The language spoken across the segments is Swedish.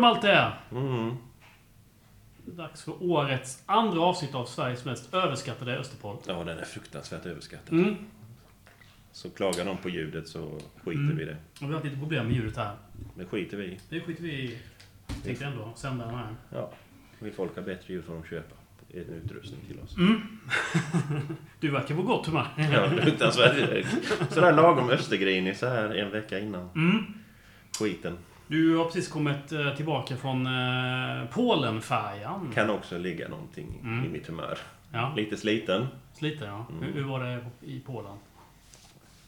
Malte! Mm. Det är dags för årets andra avsnitt av Sveriges mest överskattade Österpodd. Ja, den är fruktansvärt överskattad. Mm. Så klagar någon på ljudet så skiter Mm. vi i det. Och vi har haft lite problem med ljudet här. Det skiter vi i. Det skiter vi i. Tänkte ändå sända den här. Ja. Vill folk ha bättre ljud får de köpa en utrustning till oss. Mm. Du verkar på gott humör. Ja, fruktansvärt. Sådär lagom östergrinig så här en vecka innan Mm. skiten. Du har precis kommit eh, tillbaka från eh, Polenfärjan. Kan också ligga någonting Mm. i mitt humör. Ja, Lite sliten. sliten ja. Mm. Hur, hur var det i Polen?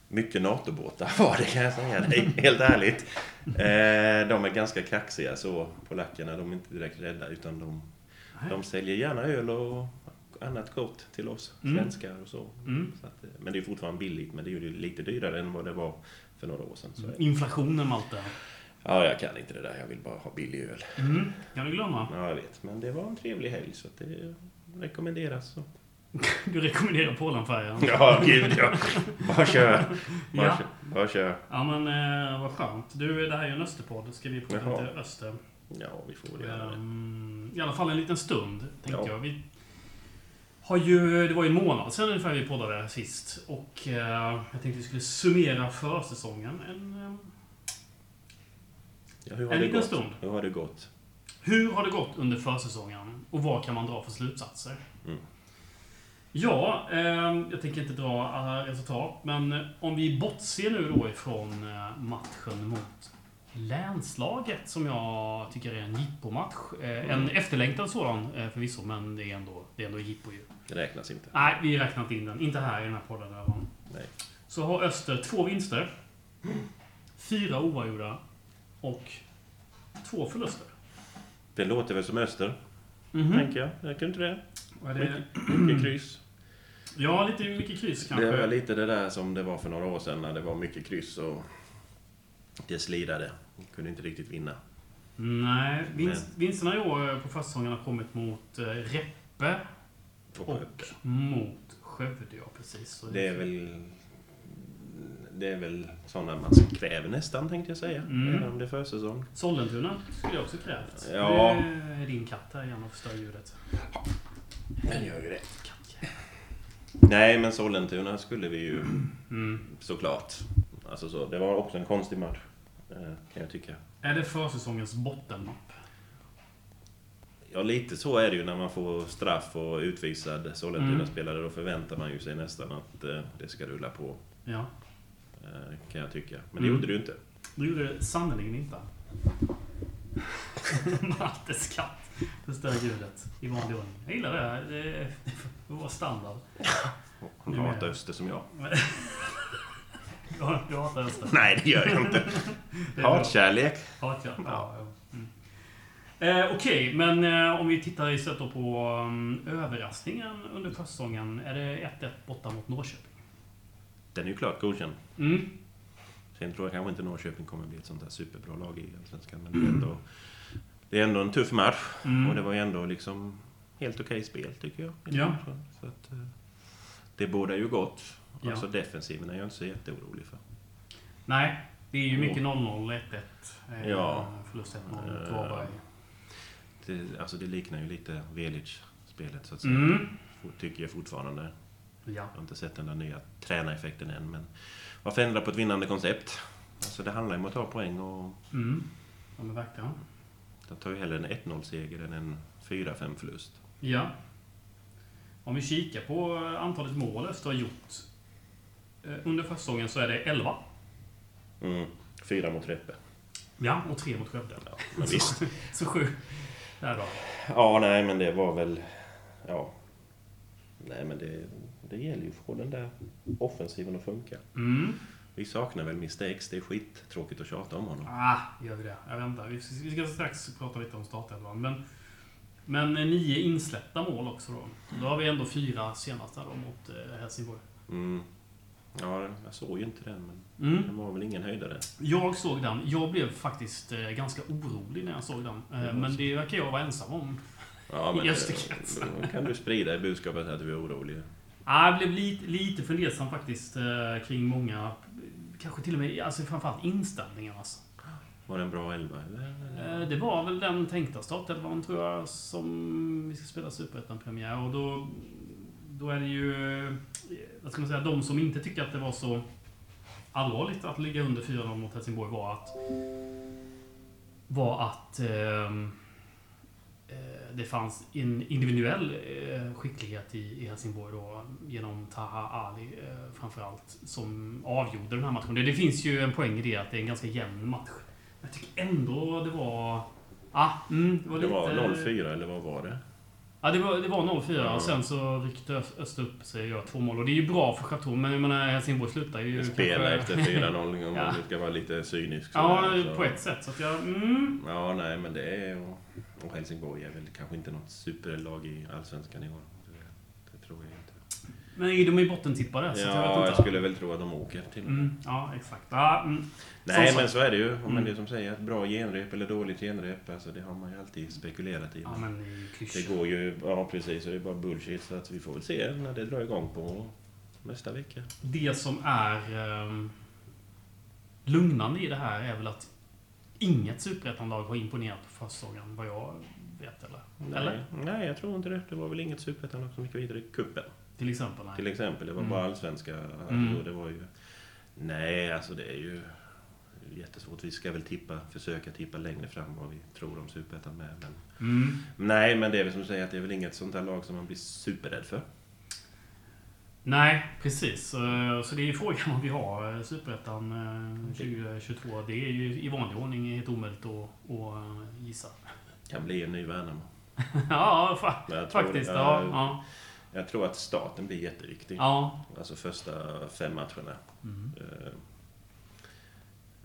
Mycket NATO-båtar var det kan jag säga dig. Helt ärligt. Eh, de är ganska kaxiga så, polackerna. De är inte direkt rädda utan de, de säljer gärna öl och annat gott till oss Mm. svenskar och så. Mm. så att, men det är fortfarande billigt, men det är ju lite dyrare än vad det var för några år sedan. Så. Inflationen Malte. Ja, jag kan inte det där. Jag vill bara ha billig öl. Mm. Kan du glömma? Ja, jag vet. Men det var en trevlig helg så det rekommenderas. Så. Du rekommenderar Polenfärjan. Ja, gud ja. Bara kör. Bara, Ja. kör. Bara kör. Ja men eh, vad skönt. Du, det här är ju en Österpodd. Ska vi prata Jaha. lite Öster? Ja, vi får väl göra det. Ehm, I alla fall en liten stund, tänkte Ja. jag. Vi har ju, det var ju en månad sedan ungefär vi poddade sist. Och eh, jag tänkte vi skulle summera försäsongen. En, eh, Ja, hur har en det liten gått? stund. Hur har det gått? Hur har det gått under försäsongen? Och vad kan man dra för slutsatser? Mm. Ja, eh, jag tänker inte dra alla resultat. Men om vi bortser nu då ifrån eh, matchen mot länslaget som jag tycker är en jippomatch. Eh, En Mm. efterlängtad sådan eh, förvisso, men det är ändå, det är ändå jippo ju. Det räknas inte. Nej, vi räknar inte in den. Inte här i den här podden. Nej. Så har Öster två vinster. Fyra oavgjorda. Och två förluster. Det låter väl som Öster, Mhm. tänker jag. Jag kunde inte det? Är det? Mycket kryss. Ja, lite mycket kryss kanske. Det var lite det där som det var för några år sedan när det var mycket kryss och det slidade. Kunde inte riktigt vinna. Nej, vinst, vinsterna i år på försäsongen har kommit mot eh, Reppe Och och mot Skövde, ja precis. Så det är väl... Det är väl sådana man kräver nästan, tänkte jag säga. Mm. Även om det är försäsong. Sollentuna skulle jag också krävt. Ja. Det är din katt här igen och förstör ljudet. Den gör ju det. Nej, men Sollentuna skulle vi ju mm. såklart. Alltså så, det var också en konstig match. eh, Kan jag tycka. Är det försäsongens bottennapp? Ja, lite så är det ju när man får straff och utvisad Sollentuna-spelare. Då förväntar man ju sig nästan att eh, det ska rulla på. Ja. Eh, Kan jag tycka. Men det Mm. gjorde det ju inte. Det gjorde det sannerligen inte. Maltes katt förstör ljudet i vanlig ordning. Jag gillar det. Det är det var standard. Hon hatar. Öster som jag. Ja, Du hatar Öster. Nej, det gör jag inte. Det. Hatkärlek. Hatkärlek. Ja, ja. Mm. Eh, Okej, men eh, om vi tittar istället på um, överraskningen under försäsongen. Är det 1-1 borta mot Norrköping? Den är ju klart godkänd. Mm. Sen tror jag kanske inte Norrköping kommer bli ett sånt där superbra lag i Allsvenskan. Men det är ändå, det är ändå en tuff match. Mm. Och det var ju ändå liksom helt okej spel, tycker jag. Ja. Så att, eh, det bådar ju gott. Ja. Alltså defensiven är jag inte så jätteorolig för. Nej, det är ju mycket Och- 0-0, 1-1. Eh, Ja. Förlust 1-0 mot Varberg. Det, alltså det liknar ju lite Velic-spelet så att säga. Mm. Tycker jag fortfarande. Ja. Jag har inte sett den där nya tränareffekten än. Men varför ändra på ett vinnande koncept? Alltså det handlar ju om att ta poäng och Mm. Ja, men verkligen. jag tar ju hellre en 1-0-seger än en 4-5 förlust. Ja. Om vi kikar på antalet mål Öster har gjort eh, under försäsongen så är det 11. Mm. Fyra mot Reppe. Ja, och 3 mot Skövde. Ja, men visst. Så sju. Där då. Ja, nej, men det var väl... Ja. Nej, men det, det gäller ju att få den där offensiven att funka. Mm. Vi saknar väl X. Det är skittråkigt att tjata om honom. Ah, gör vi det? Jag väntar. Vi ska, strax prata lite om startelvan. Men, men eh, nio insläppta mål också då. Då har vi ändå fyra senaste då mot eh, Helsingborg. Mm. Ja, jag såg ju inte den, men Mm. den var väl ingen höjdare. Jag såg den. Jag blev faktiskt eh, ganska orolig när jag såg den. Ja, men det verkar jag vara ensam om. Ja, I det- Österkretsen. Då kan du sprida i budskapet att du är orolig. Jag blev lite, lite fundersam faktiskt eh, kring många, kanske till och med, alltså framförallt inställningar. Alltså. Var det en bra elva? eller? Eh, Det var väl den tänkta startelvan, tror jag, som vi ska spela Superettan-premiär. Och då, då är det ju, eh, vad ska man säga, de som inte tycker att det var så allvarligt att ligga under 4-0 mot Helsingborg var att var att ehm, eh, det fanns en individuell eh, skicklighet i, Helsingborg då, genom Taha Ali eh, framförallt, som avgjorde den här matchen. Det, finns ju en poäng i det att det är en ganska jämn match. Jag tycker ändå det var... Ah, mm, det var Det var 0-4, eller vad var det? Ja, det var, det var 0-4 Ja. och sen så ryckte Öst- upp sig och gör två mål. Och det är ju bra för Chateau, men jag menar Helsingborg slutar ju... Spela kanske- efter 4-0 om Ja. man ska vara lite cynisk. Ja, så- på ett sätt. Så att jag... Mm, Ja, nej, men det är... Och, Helsingborg är väl kanske inte något superlag i Allsvenskan i år. Det, det tror jag inte. men är de är bottentippare, så att jag vet Ja, inte. jag skulle väl tro att de åker till. Mm, ja, exakt. Ja, mm. Nej, Som men så är det ju. Mm. Men det är som säger, ett bra genrep eller dåligt genrep, alltså det har man ju alltid spekulerat i. ja, men det ju. Det går ju, ja precis, och det är bara bullshit. Så att vi får väl se när det drar igång på nästa vecka. Det som är ehm, lugnande i det här är väl att inget superettanlag har imponerat på försäsongen, vad jag vet. Eller? Eller? Nej, nej, jag tror inte det. Det var väl inget superettanlag som gick vidare i cupen. Till exempel. Nej. Till exempel. Det var Mm. bara allsvenska. Mm. Och det var ju... Nej, alltså det är ju jättesvårt. Vi ska väl tippa, försöka tippa längre fram vad vi tror om superettan med. Men, Mm. nej, men det är väl som du säger att det är väl inget sånt där lag som man blir superrädd för. Nej, precis. Så, så det är ju frågan om vi har eh, Superettan eh, 2022. Det är ju i vanlig ordning helt omöjligt att, att eh, gissa. Kan bli en ny Värnamo. ja, fa faktiskt. jag- Ja, ja. Jag tror att starten blir jätteviktig. ja. Alltså första fem matcherna. Mm. Eh,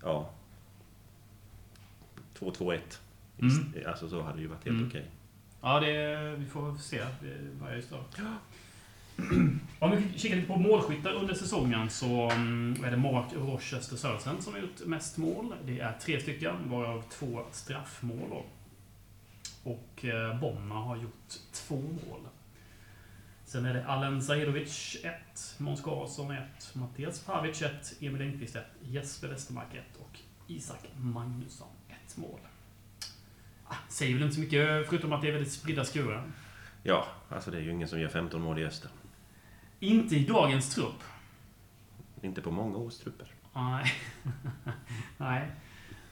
Ja. 2-2-1. Mm. Alltså så hade det ju varit helt Mm. okej. Ja, det, vi får se det- varje start. Om vi kikar lite på målskyttar under säsongen så mm, är det Mark Rochester Sörensen som har gjort mest mål. Det är tre stycken, varav två straffmål. då. Och eh, Bonna har gjort två mål. Sen är det Alen Zahirovic 1, Måns Karlsson 1, Mattias Pavic 1, Emil Engqvist 1, Jesper Westermark 1 och Isak Magnusson 1 mål. Ah, Säger väl inte så mycket, förutom att det är väldigt spridda skurar. Ja, alltså det är ju ingen som gör 15 mål i Öster. Inte i dagens trupp. Inte på många års trupper. Nej. Nej.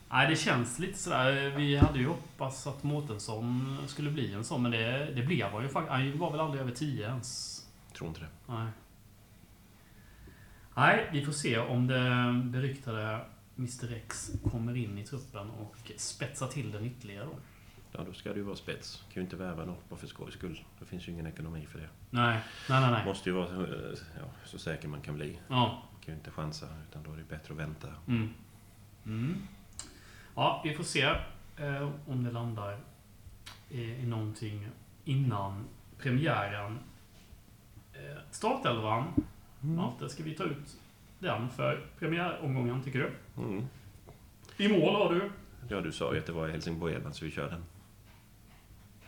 Nej, det känns lite sådär. Vi hade ju hoppats att Mårtensson skulle bli en sån, men det, det blev han ju faktiskt. Han var väl aldrig över 10 ens. Tror inte det. Nej. Nej, vi får se om det beryktade Mr X kommer in i truppen och spetsar till den ytterligare då. Ja, då ska det ju vara spets. Kan ju inte värva något bara för skojs skull. Det finns ju ingen ekonomi för det. Nej, nej, nej. nej. Måste ju vara eh, ja, så säker man kan bli. Ja. Kan ju inte chansa, utan då är det bättre att vänta. Mm. Mm. Ja, vi får se eh, om det landar i, i någonting innan premiären. Eh, startelvan, Malte, ska vi ta ut den för premiäromgången, tycker du? Mm. I mål har du? Ja, du sa ju att det var i Helsingborg Elvan, så vi kör den.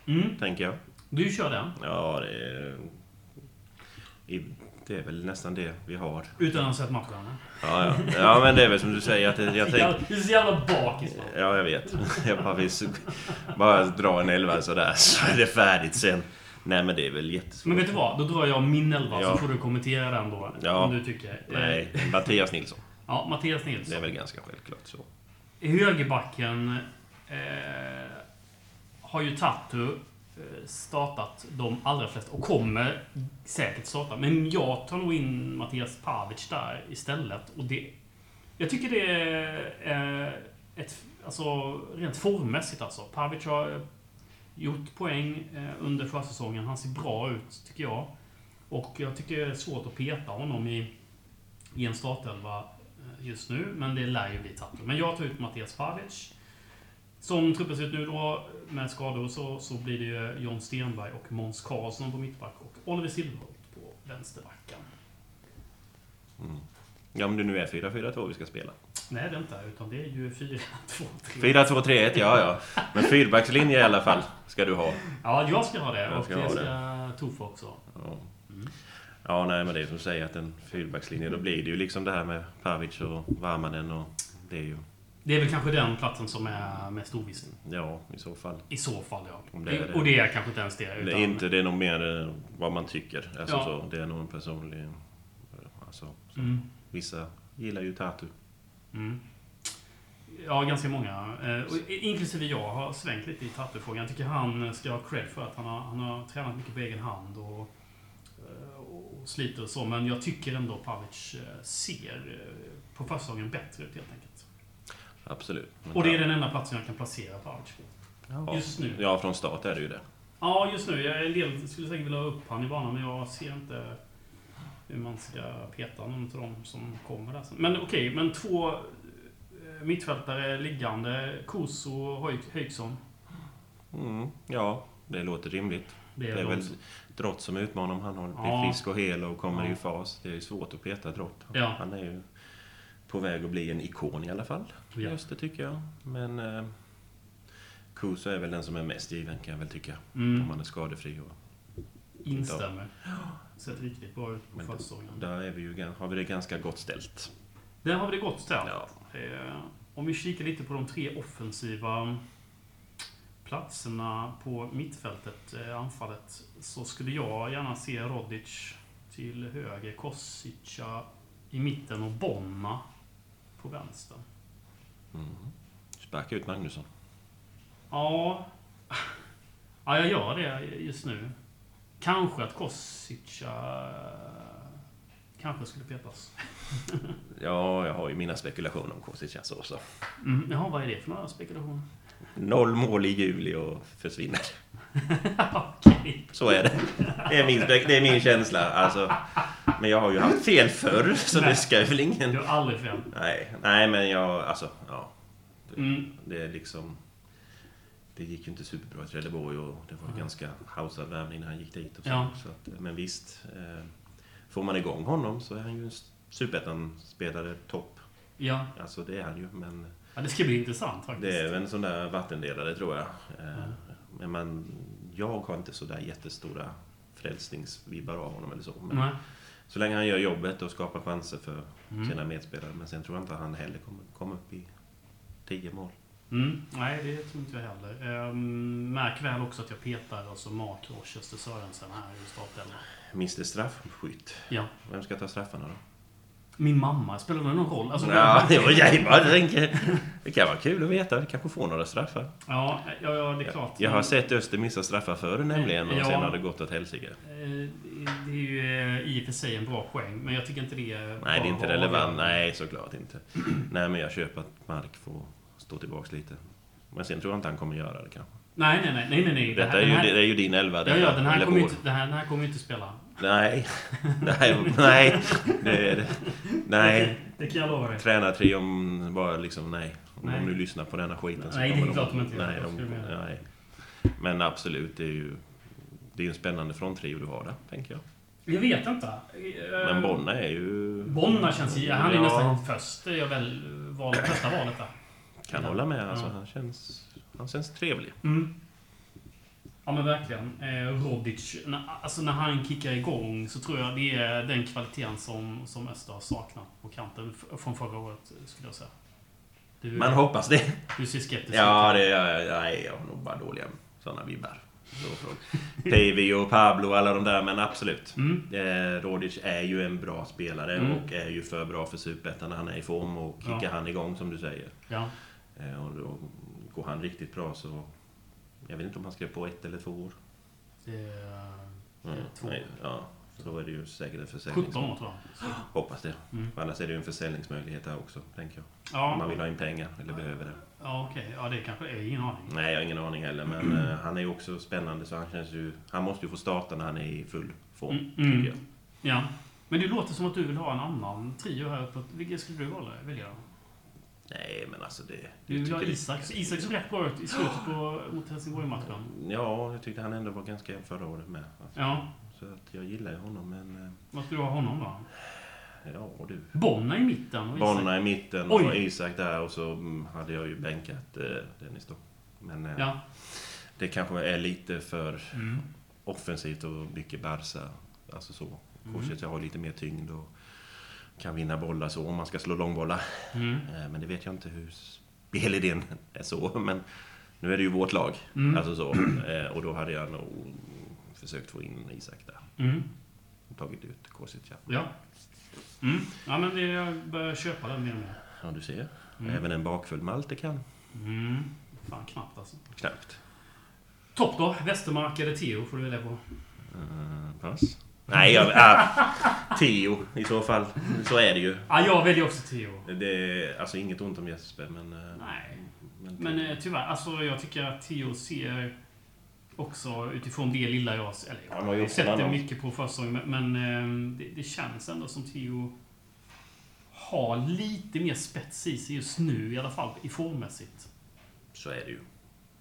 Mm. Tänker jag. Du kör den, Ja, det är... Det är väl nästan det vi har. utan att ha sett matchen? Ja, ja. ja men det är väl som du säger att det, jag jävla- Du är så jävla bakis va? Ja, jag vet. Jag bara vill bara dra en elva sådär, så är det färdigt sen. Nej, men det är väl jättesvårt. Men vet du vad? Då drar jag min elva Ja. så får du kommentera den då. Ja. Om du tycker. Eh, Nej, Mattias Nilsson. Ja, Mattias Det Nilsson. är väl ganska självklart så. I högerbacken eh, har ju Tatu eh, startat de allra flesta och kommer säkert starta. Men jag tar nog in Mattias Pavic där istället. Och det, jag tycker det är ett, alltså, rent formmässigt alltså. Pavic har eh, gjort poäng eh, under försäsongen. Han ser bra ut, tycker jag. Och jag tycker det är svårt att peta honom i, i en startelva just nu, men det lär ju bli Tatu. Men jag tar ut Mattias Pavic. Som truppen ser ut nu då, med skador, så, så blir det ju John Stenberg och Måns Karlsson på mittback och Oliver Silverholt på vänsterbacken. Mm. Ja, om det nu är 4-4-2 vi ska spela. Nej, det är inte, utan det är ju 4-2-3. 4-2-3-1, ja, ja. Men fyrbackslinje i alla fall ska du ha. Ja, jag ska ha det Jag och ska det ha ska Toffa också. Ja. Mm. ja, nej, men det är som du säger att en fyrbackslinje, då blir det ju liksom det här med Pavic och Varmanen och det är ju... Det är väl kanske den platsen som är mest oviss. Ja, i så fall. I så fall, ja. Det det. Och det är kanske inte ens det. Det Utan, är inte, det är nog mer eh, vad man tycker. Alltså Ja. så, det är nog en personlig... eh, Alltså, så. Mm. Vissa gillar ju Tatu. Mm. Ja, ganska många. Eh, och inklusive jag har svängt lite i Tatu-frågan. Jag tycker han ska ha cred för att han har, han har tränat mycket på egen hand och, eh, och sliter och så. Men jag tycker ändå Pavic ser på första gången bättre ut helt enkelt. Absolut. Men Och det är den enda platsen jag kan placera Pavic på. ja. Just nu. Ja, från start är det ju det. Ja, just nu. Jag, en del skulle säkert vilja ha upp han i banan, men jag ser inte hur man ska peta någon av dem som kommer där sen. Men okej, men två eh, mittfältare liggande. Kuso och Höj- Höjksson. Mm, ja, det låter rimligt. Det är, Det är de väl Drott som utmanar om han har Ja. blir frisk och hel och kommer Ja. i fas. Det är ju svårt att peta Drott. Ja. Han är ju på väg att bli en ikon i alla fall. Ja. Just det tycker jag. Men eh, Kuso är väl den som är mest given kan jag väl tycka. Om Mm, han är skadefri. Och instämmer. Sett riktigt bra ut på försäsongen. där är vi ju, har vi det ganska gott ställt. Där har vi det gott ställt. Ja. Eh, Om vi kikar lite på de tre offensiva platserna på mittfältet, eh, anfallet, så skulle jag gärna se Rodic till höger, Kosica i mitten och Bonna på vänster. Mm. Sparka ut Magnusson. Ja, ja jag gör det just nu. Kanske att Kosica kanske skulle petas. Ja, jag har ju mina spekulationer om Kosicas också. Mm, jaha, vad är det för några spekulationer? Noll mål i juli och försvinner. Okej. Så är det. Det är min, det är min känsla. Alltså, men jag har ju haft fel förr, så Nej. det ska väl ingen... Du har aldrig fel. Nej, nej men jag... Alltså, ja. Mm. Det är liksom... Det gick ju inte superbra i Trelleborg och det var Nej. ganska hausad värvning när han gick dit. Och så. Ja. Så att, men visst, eh, får man igång honom så är han ju en superettan-spelare topp. Ja. Alltså det är han ju, men ja, det ska bli intressant faktiskt. det är väl en sån där vattendelare tror jag. Ja. Men jag har inte så där jättestora frälsningsvibbar av honom eller så. Men Nej. så länge han gör jobbet och skapar chanser för Mm. sina medspelare. Men sen tror jag inte han heller kommer komma upp i 10 mål. Mm. Nej, det tror inte jag heller. Ehm, märk väl också att jag petar alltså Mark Rochester Sörensen här i startelvan. Mr Straffskytt. Ja. Vem ska ta straffarna då? Min mamma, spelar det någon roll? Alltså, Ja, det var jag bara tänker. Det kan vara kul att veta. Vi kanske får några straffar. ja, ja, ja, det är klart. Jag har sett Öster missa straffar förr nämligen och Ja. sen har det gått åt helsike. Eh, Det är ju eh, i och för sig en bra poäng, men jag tycker inte det är... Nej, det är inte relevant. Nej, såklart inte. Nej, men jag köper att Mark får stå tillbaks lite. Men sen tror jag inte han kommer göra det kanske. Nej, nej, nej. nej, nej, nej. Det Detta här- är ju, här- det är ju din elva. Ja, ja, den här kommer inte, den här, den här kommer ju inte spela. Nej, nej, nej. Det. Nej. Det kan jag lova dig. Tränartrion bara liksom nej. Om Nej. de nu lyssnar på denna skiten så Nej, det är kommer klart de inte nej, de, nej. Men absolut, det är ju... Det är ju en spännande fronttrio du har där, tänker jag. Jag vet inte. Men Eh, Bonna är ju... Bonna känns ju... Han är Ja. nästan först. Jag väl val, första valet där. Kan hålla med. Alltså, Ja. han, känns, han känns trevlig. Mm. Ja men verkligen. Eh, Rodic, när, alltså när han kickar igång så tror jag det är den kvaliteten som, som Öster har saknat på kanten från förra året, skulle jag säga. Du, Man hoppas det. du ser skeptisk Ja, ut. det är, nej, jag har nog bara dåliga sådana vibbar. Pevi och Pablo och alla de där, men absolut. Mm. Eh, Rodic är ju en bra spelare Mm. och är ju för bra för Superettan när han är i form och kickar Ja. han igång som du säger. Ja. Eh, och då går han riktigt bra så... Jag vet inte om han skrev på ett eller två år. Det är, Mm. två. Nej, ja, så då är det ju säkert en försäljning. 17 år tror jag. Så, Hoppas det. Mm. För annars är det ju en försäljningsmöjlighet där också, tänker jag. Ja, Om man vill ha in pengar eller behöver det. ja okej. Ja, det kanske är ingen aning. Nej, jag har ingen aning heller. Men eh, han är ju också spännande så han känns ju... Han måste ju få starta när han är i full form, Mm, mm. tycker jag. Ja. Men det låter som att du vill ha en annan trio här uppe. Vilken skulle du välja? välja då? Nej, men alltså det... Du vill ha tycker det- Isak. Isak såg rätt bra ut i slutet på, mot Helsingborg-matchen. Ja, jag tyckte han ändå var ganska jämn förra året med. Alltså, Ja. Så att jag gillar ju honom, men... eh, Vad skulle du ha honom då? Ja, du. Bonna i mitten och Isak. Bonna i mitten Oj. och Isak där och så mm, hade jag ju bänkat eh, Dennis då. Men eh, Ja. det kanske är lite för Mm. offensivt och mycket Barca. Alltså så. Mm. Korset jag har lite mer tyngd och kan vinna bollar så om man ska slå långbollar. Mm. Eh, Men det vet jag inte hur spelidén är så, men nu är det ju vårt lag. Mm. Alltså så. Eh, och då hade jag nog försökt få in Isak där. Mm. Och tagit ut Kosica. Ja. Mm. Ja, men det, jag börjar köpa den mer och mer. Ja, du ser. Mm. Även en bakfull Malte kan. Mm. Fan, knappt alltså. Knappt. Topp då? Västermark eller Theo får du välja på. Uh, pass. Nej, jag, äh, Theo i så fall. Så är det ju. Ja, jag väljer också Theo. Det är alltså inget ont om Jesper, men... eh, Nej. men, Men eh, tyvärr, alltså jag tycker att Theo ser också utifrån det lilla jag... Eller jag har sett det mycket på försäsongen, men, men eh, det, det känns ändå som Theo har lite mer spets i sig just nu i alla fall, i formmässigt. Så är det ju.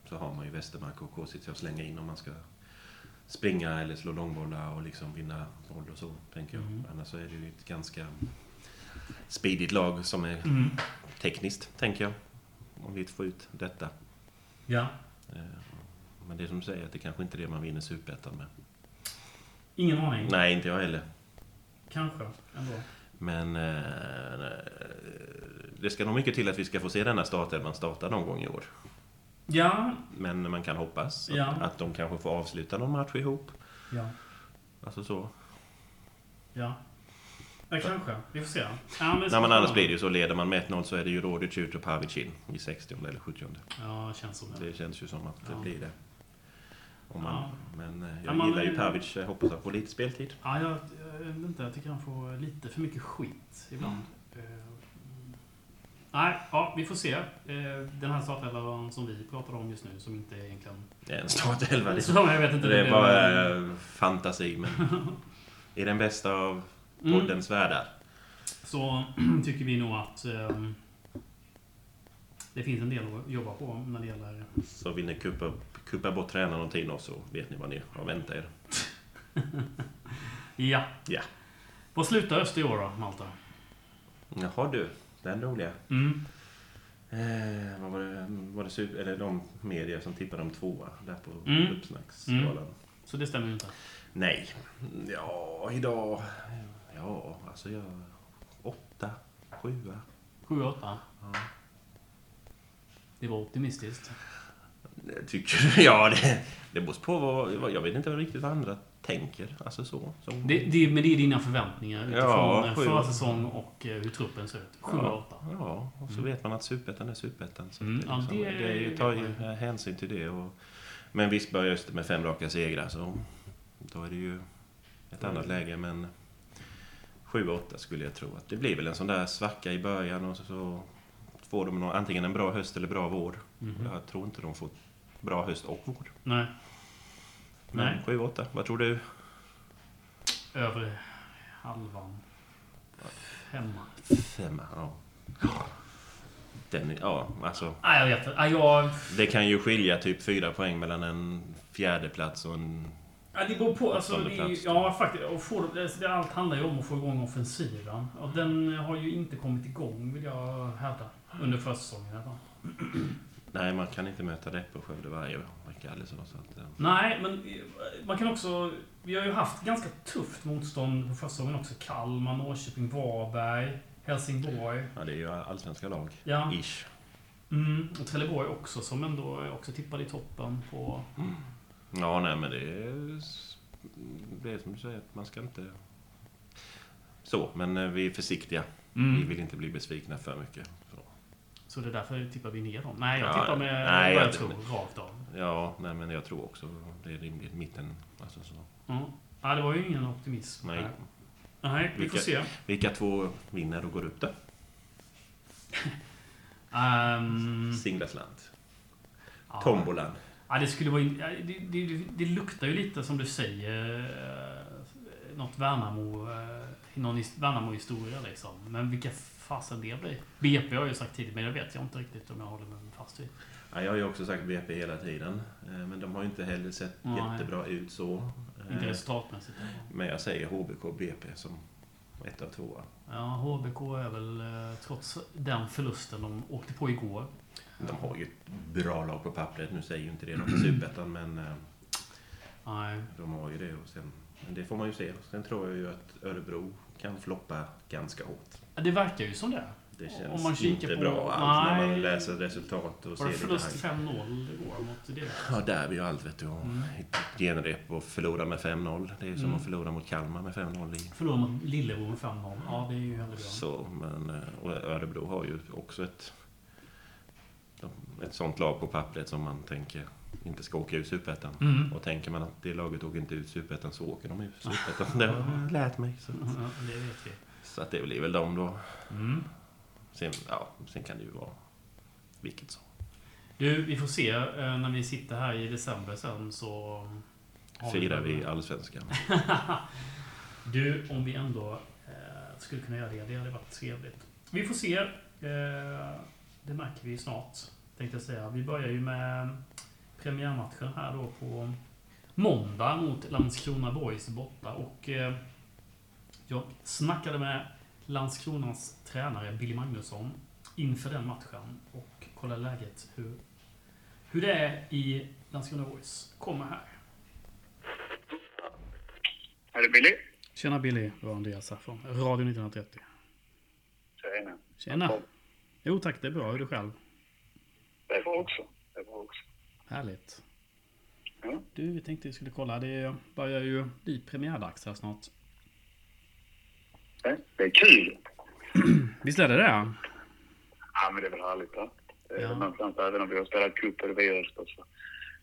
Så har man ju Westermark och Kosica att slänga in om man ska springa eller slå långbollar och liksom vinna boll och så, tänker jag. Mm. Annars så är det ju ett ganska speedigt lag som är Mm. tekniskt, tänker jag. Om vi får ut detta. Ja. Eh, Men det är som du säger, att det kanske inte är det man vinner Superettan med. Ingen aning. Nej, inte jag heller. Kanske, ändå. Men eh, det ska nog mycket till att vi ska få se denna startelvan starta någon gång i år. Ja. Men man kan hoppas Ja. att, att de kanske får avsluta någon match ihop. Ja. Alltså så. Ja. Ja, kanske. Vi får se. Ja, men Nej, men annars blir det ju så. Leder man med 1-0 så är det ju Rodic ut och Pavic in i 60 eller 70 Ja, känns som det. Det känns ju som att det Ja. blir det. Om man, Ja. Men eh, Ja, jag man- gillar ju Pavic. Jag hoppas han får lite speltid. Ja, jag, jag inte. Jag tycker han får lite för mycket skit ibland. Eh, Nej, ja, vi får se. Eh, Den här startelvan som vi pratar om just nu, som inte är egentligen... Det är en startelva. Det, Så jag vet inte. det är bara eh, fantasi, men... I den bästa av Mm. poddens världar. Så tycker vi nog att eh, det finns en del att jobba på när det gäller... Så vill ni kuppa, upp- kuppa bort tränaren någonting då så vet ni vad ni har väntat er. Ja. Ja. Vad slutar Öster i år då, Malta? Jaha du, den roliga. Mm. Eh, vad var det? Var det super, eller de medier som tippade om tvåa där på Mm. uppsnacksskalan? Så det stämmer ju inte. Nej. Ja, idag... Ja, alltså jag... Åtta, sjua. 7-8. Ja. Det var optimistiskt. Tycker du? Ja, det, det beror på vad... Jag vet inte riktigt vad andra tänker. Alltså så. Som, Det, det, men det är dina förväntningar utifrån Ja, ja, förra säsong och eh, hur truppen ser ut. 7-8. ja, ja, och så Mm. vet man att superettan är superettan. Så Mm, det, ja, liksom, det det, ju- tar ju ju. hänsyn till det. Och, men visst börjar Öster med fem raka segrar, så då är det ju ett Mm. annat läge. Men 7-8 skulle jag tro att det blir väl en sån där svacka i början och så, så får de någon, antingen en bra höst eller bra vår. Mhm. Jag tror inte de får bra höst och vår. Nej. Nej. 7-8, vad tror du? Över halvan. Femma. Femma, ja. Den, ja, alltså. Nej, jag vet inte. Jag... Det kan ju skilja typ fyra poäng mellan en fjärde plats och en... Ja, det beror på. Alltså, det är, ja, faktiskt. Och det, det, allt handlar ju om att få igång offensiven. Och den har ju inte kommit igång, vill jag hävda. Under försäsongen i alla fall. Nej, man kan inte möta Deppe och Skövde varje vecka så. att, eh, Nej, men eh, man kan också... Vi har ju haft ganska tufft motstånd på försäsongen också. Kalmar, Norrköping, Varberg, Helsingborg. ja, det är ju allsvenska lag. Ja. Ish. Mm, och Trelleborg också, som ändå också tippade i toppen på... Ja, nej men det är... Det är som du säger, att man ska inte... Så, men eh, vi är försiktiga. Vi Mm. vill inte bli besvikna för mycket. Så. Det är därför tippar vi ner dem. Nej, jag Ja, tippar med nej, vad jag jag- tror, rakt av. Ja, nej men jag tror också det är rimligt. Mitten, alltså så. Mm. Ja, det var ju ingen optimism. Nej. Nej, vi får Vilka- se. Vilka två vinner och går upp då? Um, Singlaslant. ja. Tombolan. Ja, det skulle vara... in- Det, det, det luktar ju lite, som du säger, eh, något Värnamo... eh, Någon his- Värnamo-historia liksom. Men vilka fasen det blir. BP har jag ju sagt tidigare, men det vet jag inte riktigt om jag håller mig fast vid. Ja, jag har ju också sagt BP hela tiden. eh, Men de har ju inte heller sett Nej. jättebra ut så. Inte Eh, resultatmässigt. Men jag säger HBK BP som ett av tvåa. Ja, HBK är väl, eh, trots den förlusten de åkte på igår. De har ju ett bra lag på pappret. Nu säger ju inte det de är superettan, men Nej. de har ju det. Och sen, men det får man ju se. Sen tror jag ju att Örebro kan floppa ganska hårt. Ja, Det verkar ju som det. Det känns Om man kikar inte på- bra alls när man Nej. läser resultat och Var ser det förlust här. 5-0 igår mot det? Ja, där är vi ju allt vet du. Och Mm. Genrep och förlora med 5-0. Det är ju som Mm. att förlora mot Kalmar med 5-0 i Förlorade mot Lillebro med 5-0. Ja, det är ju väldigt bra. Så, men eh, och Örebro har ju också ett, ett sånt lag på pappret som man tänker inte ska åka ut Superettan. Mm. Och tänker man att det laget åker inte ut Superettan så åker de ut Superettan. Det har jag lärt mig. Så, Ja, det vet vi. Så att det blir väl de då. Mm. Sen, ja, sen kan det ju vara vilket som. Du, vi får se eh, när vi sitter här i december sen så... Firar vi allsvenskan. Du, om vi ändå eh, skulle kunna göra det, det hade varit trevligt. Vi får se. Eh, det märker vi snart, tänkte jag säga. Vi börjar ju med premiärmatchen här då på måndag mot Landskrona Boys borta. Och eh, jag snackade med Landskronas tränare Billy Magnusson inför den matchen och kollade läget hur, hur det är i Landskrona Boys. Kommer här. Är det Billy? Tjena Billy, det var Andreas här från Radio 1930. Tjena. Tjena! Jo tack, det är bra. Hur är du själv? Det är bra också. Det är bra också. Härligt. Ja. Du, vi tänkte vi skulle kolla. Det börjar ju bli premiärdags här snart. Det- är kul. Visst är det det? Ja, men det är väl härligt. Va? Ja. Någonstans, även om vi har spelat cup och öster så.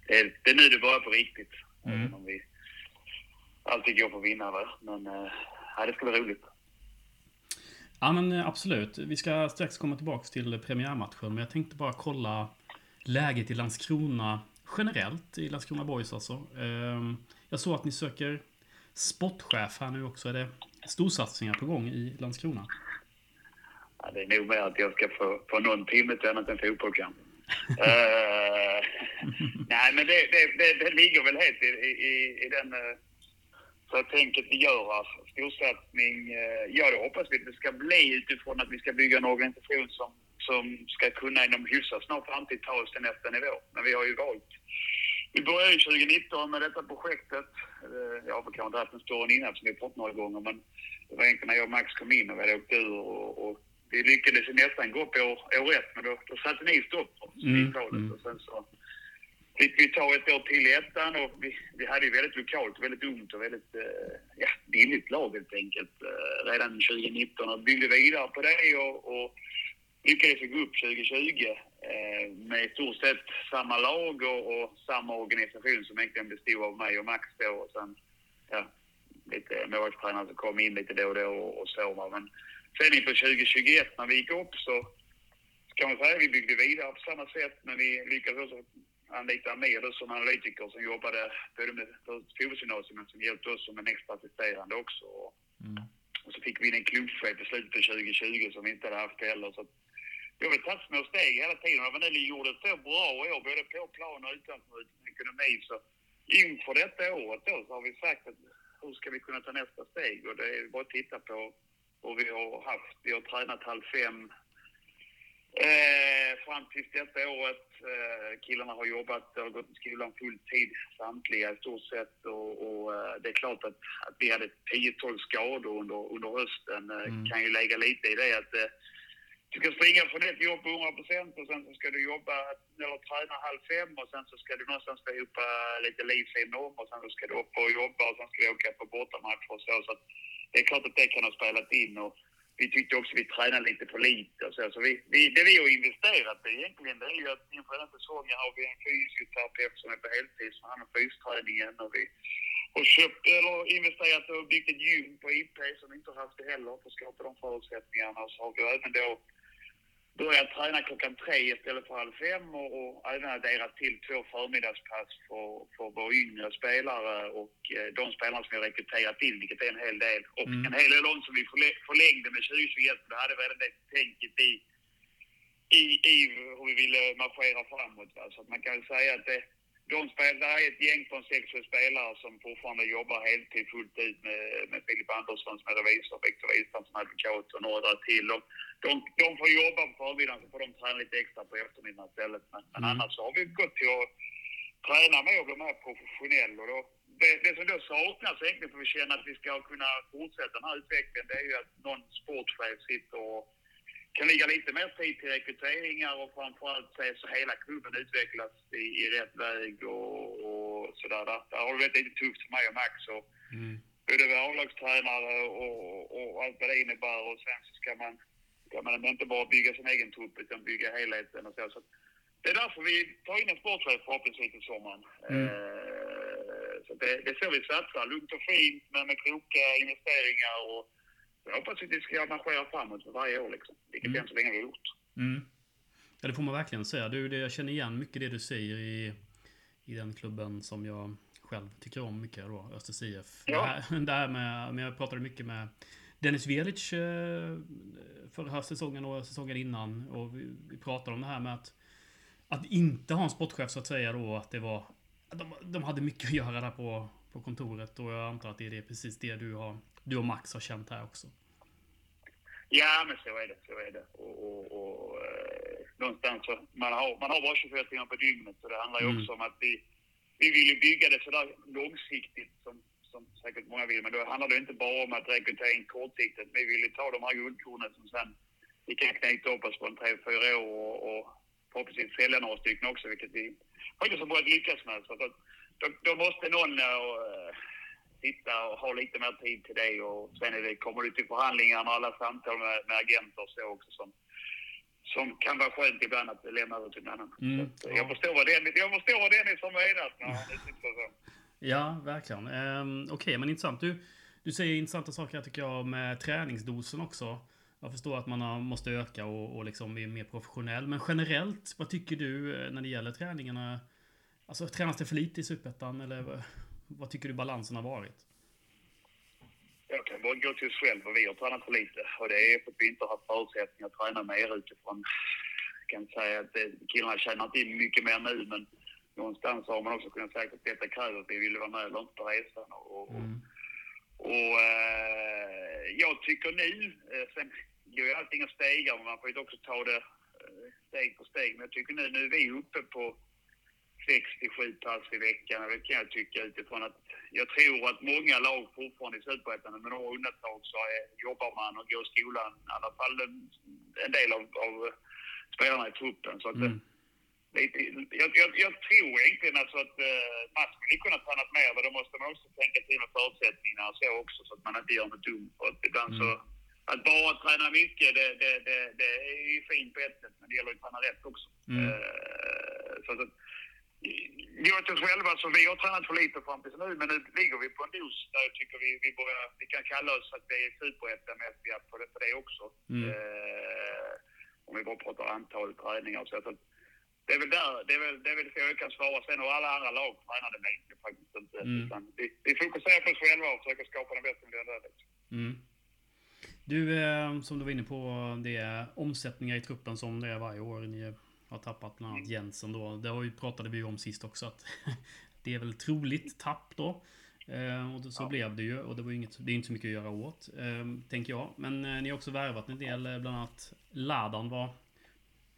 Det är, det är nu det börjar på riktigt. Mm. Även om vi alltid går för vinnare. Men eh, ja, det ska bli roligt. Ja men eh, absolut. Vi ska strax komma tillbaka till premiärmatchen. Men jag tänkte bara kolla läget i Landskrona generellt. I Landskrona Boys alltså. Ehm, Jag såg att ni söker sportchef här nu också. Är det storsatsningar på gång i Landskrona? Ja, det är nog mer att jag ska få, få någon timme till annat än fotboll kanske. Eh, nej, men det, det, det, det ligger väl helt i, i, i den uh, så tänket vi gör Alltså, Storsatsning. Uh, ja, det hoppas vi att det ska bli utifrån att vi ska bygga en organisation som, som ska kunna inom hyfsat snar framtid ta oss till nästa nivå. Men vi har ju valt. Vi började ju 2019 med detta projektet. Uh, jag har kanske inte haft en större innan som vi har fått några gånger, men det var egentligen när jag och Max kom in och vi hade åkt ur och, och vi lyckades nästan gå upp år, år ett, men då, då satte ni stopp för oss Mm, i talet. mm. Och sen så fick vi ta ett år till i ettan och vi, vi hade ju väldigt lokalt, väldigt ungt och väldigt eh, ja, billigt lag helt enkelt eh, redan 2019 och byggde vidare på det och, och lyckades gå upp 2020 eh, med i stort sett samma lag och, och samma organisation som egentligen bestod av mig och Max då och sen ja, lite målvaktstränare som kom in lite då och då och, och så. Men sen inför 2021 när vi gick upp så kan man säga att vi byggde vidare på samma sätt men vi lyckades också anlita Amir då som analytiker som jobbade både med fotbollsgymnasium men som hjälpte oss som en extra assisterande också. Och, och så fick vi in en klubbchef i slutet på 2020 som vi inte hade haft heller. Så vi har tagit små steg hela tiden. Och vi gjorde ett så bra år, både på plan och utanför utan ekonomi, så inför detta året då så har vi sagt att hur ska vi kunna ta nästa steg? Och det är bara att titta på hur vi har haft. Vi har tränat halv fem Eh, fram till detta året. Eh, killarna har jobbat och gått i skolan full tid samtliga i stort sett. Och, och eh, det är klart att, att vi hade 10-12 skador under, under hösten. Eh, Mm. kan ju lägga lite i det att eh, du ska springa från ett jobb på 100 procent och sen så ska du jobba eller träna halv fem och sen så ska du någonstans få ihop lite livssim om och sen så ska du upp och jobba och sen ska du åka på bortamatcher och så. så att det är klart att det kan ha spelat in. Och, vi tyckte också att vi tränade lite för lite och så. så vi, vi, det vi har investerat i egentligen det är ju att inför den här säsongen har vi en fysioterapeut som är på heltid som handlar om fysträningen och vi har köpt eller investerat och byggt ett gym på IP som vi inte har haft det heller för att skapa de förutsättningarna. Och så har vi även då börjat träna klockan tre istället för halv fem och, och även adderat till två förmiddagspass för, för våra yngre spelare och eh, de spelarna som vi har rekryterat in, vilket är en hel del. Och Mm. en hel del av som vi förlä- förlängde med 2021, för då hade redan det tänket i, i, i hur vi ville marschera framåt. Va? Så att man kan väl säga att det, de spel, det är ett gäng på sex spelare som fortfarande jobbar heltid fullt ut med, med Filip Andersson som är revisor, Viktor Wistam som advokat och några till. De, de, de får jobba på förmiddagen så får de träna lite extra på eftermiddagen istället. Men, men Mm. annars har vi gått till att träna mer och bli mer professionell. Och då, det, det som då saknas egentligen för att vi känner att vi ska kunna fortsätta den här utvecklingen det är ju att någon sportchef sitter och kan lägga lite mer tid till rekryteringar och framförallt se så hela klubben utvecklas i, i rätt väg och, och sådär. Där, har det varit lite tufft för mig och Max. Och Mm. både A-lagstränare och, och allt vad det innebär och sen så ska man, ska man inte bara bygga sin egen trupp utan bygga helheten och så. så det är därför vi tar in en sportchef förhoppningsvis till sommaren. Mm. Eh, så det, det är så vi satsar. Lugnt och fint men med kloka investeringar och jag hoppas att vi ska marschera framåt för varje år liksom. Vilket Mm. än så länge vi har gjort. Mm. Ja, det får man verkligen säga. Du, det, jag känner igen mycket det du säger i, i den klubben som jag själv tycker om mycket då, Östers IF. Ja. Det, här, det här med, men jag pratade mycket med Dennis Velic eh, förra säsongen och säsongen innan. Och vi, vi pratade om det här med att, att inte ha en sportchef så att säga då. Att det var... att De, de hade mycket att göra där på, på kontoret och jag antar att det är det, precis det du, har, du och Max har känt här också. Ja, men så är det. Så är det. Och, och, och eh, någonstans så, man har, man har bara 24 timmar på dygnet så det handlar ju Mm. också om att vi, vi vill ju bygga det sådär långsiktigt som, som säkert många vill. Men då handlar det inte bara om att rekrytera in kortsiktigt. Vi vill ju ta de här guldkornen som sen vi kan knyta upp oss på en tre, fyra år och, och förhoppningsvis sälja några stycken också, vilket vi faktiskt har börjat lyckas med. Så att, då, då måste någon äh, sitta och ha lite mer tid till det och sen är det, kommer det till förhandlingar och alla samtal med, med agenter och så också som, som kan vara skönt ibland att lämna över till en annan. Mm, Så, jag, förstår vad Dennis, jag förstår vad Dennis har menat när han uttrycker så. Ja, verkligen. Ehm, Okej, men intressant. Du, du säger intressanta saker tycker jag med träningsdosen också. Jag förstår att man har, måste öka och, och liksom bli mer professionell. Men generellt, vad tycker du eh, när det gäller träningarna? Alltså, tränas det för lite i Superettan? Eller vad, tycker du balansen har varit? Jag kan bara gå till oss själv och vi har tränat för lite. Och det är för att vi inte har haft förutsättningar att träna mer utifrån. Jag kan säga att eh, killarna tjänar inte in mycket mer nu men någonstans har man också kunnat säga att detta kräver att vi vill vara med inte på resan. Och, och, Mm. och eh, jag tycker nu, eh, sen går ju allting att stega men man får ju också ta det eh, steg för steg. Men jag tycker nu, nu är vi uppe på 67 pass i veckan. Det kan jag tycka utifrån att jag tror att många lag fortfarande i Superettan, med några undantag, så är, jobbar man och går i skolan. I alla fall en, en del av, av spelarna i truppen. Så att, Mm. lite, jag, jag, jag tror egentligen alltså att uh, man skulle kunna tränat mer, men då måste man också tänka till med förutsättningarna och så också, så att man inte gör något dumt. För att ibland Mm. så, att bara träna mycket, det, det, det, det är ju fint på ett sätt, men det gäller ju att träna rätt också. Mm. Eh, så att, Går till oss själva, så vi har tränat för lite fram tills nu, men nu ligger vi på en dos där jag tycker vi, vi, börjar, vi kan kalla oss att vi är superettamässiga på det, på det också. Mm. Eh, om vi bara pratar antal träningar och så. så det är väl där, det är väl, det är väl så jag kan svara. Sen har alla andra lag tränar det med faktiskt inte. Mm. Utan vi, vi fokuserar på oss själva och försöker skapa den bästa miljön där. Liksom. Mm. Du, eh, som du var inne på, det är omsättningar i truppen som det är varje år. Ni har tappat bland annat Jensen då. Det har ju, pratade vi ju om sist också att det är väl troligt tapp då. Eh, och så Ja. blev det ju och det var inget, det är inte så mycket att göra åt, eh, tänker jag. Men eh, ni har också värvat en del, eh, bland annat Ladan. Vad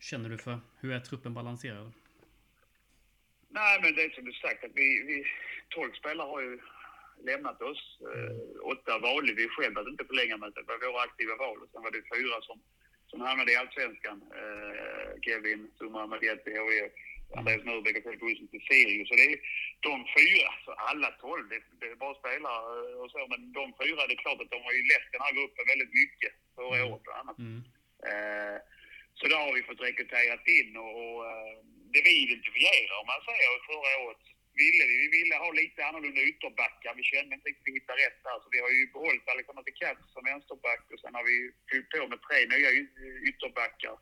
känner du för? Hur är truppen balanserad? Nej, men det är som du sagt att vi, vi 12 spelare har ju lämnat oss. Eh, åtta valde vi själva att inte förlänga med. Det var våra aktiva val. Och sen var det fyra som, som hamnade i Allsvenskan. Eh, Kevin, Summa Madjet i HIF, Andreas Norbeck och Fredrik Olsson till Sirius. Så det är de fyra, så alla tolv, det, det är bara spelare och så. Men de fyra, det är klart att de har ju lett den här gruppen väldigt mycket förra Mm. året bland annat. Mm. Eh, så där har vi fått rekryterat in och, och eh, det vi identifierar om man säger förra året ville vi, vi ville ha lite annorlunda ytterbackar. Vi kände inte riktigt att vi hittade rätt där så vi har ju behållit Alexander Katz som vänsterback och sen har vi fyllt på med tre nya ytterbackar.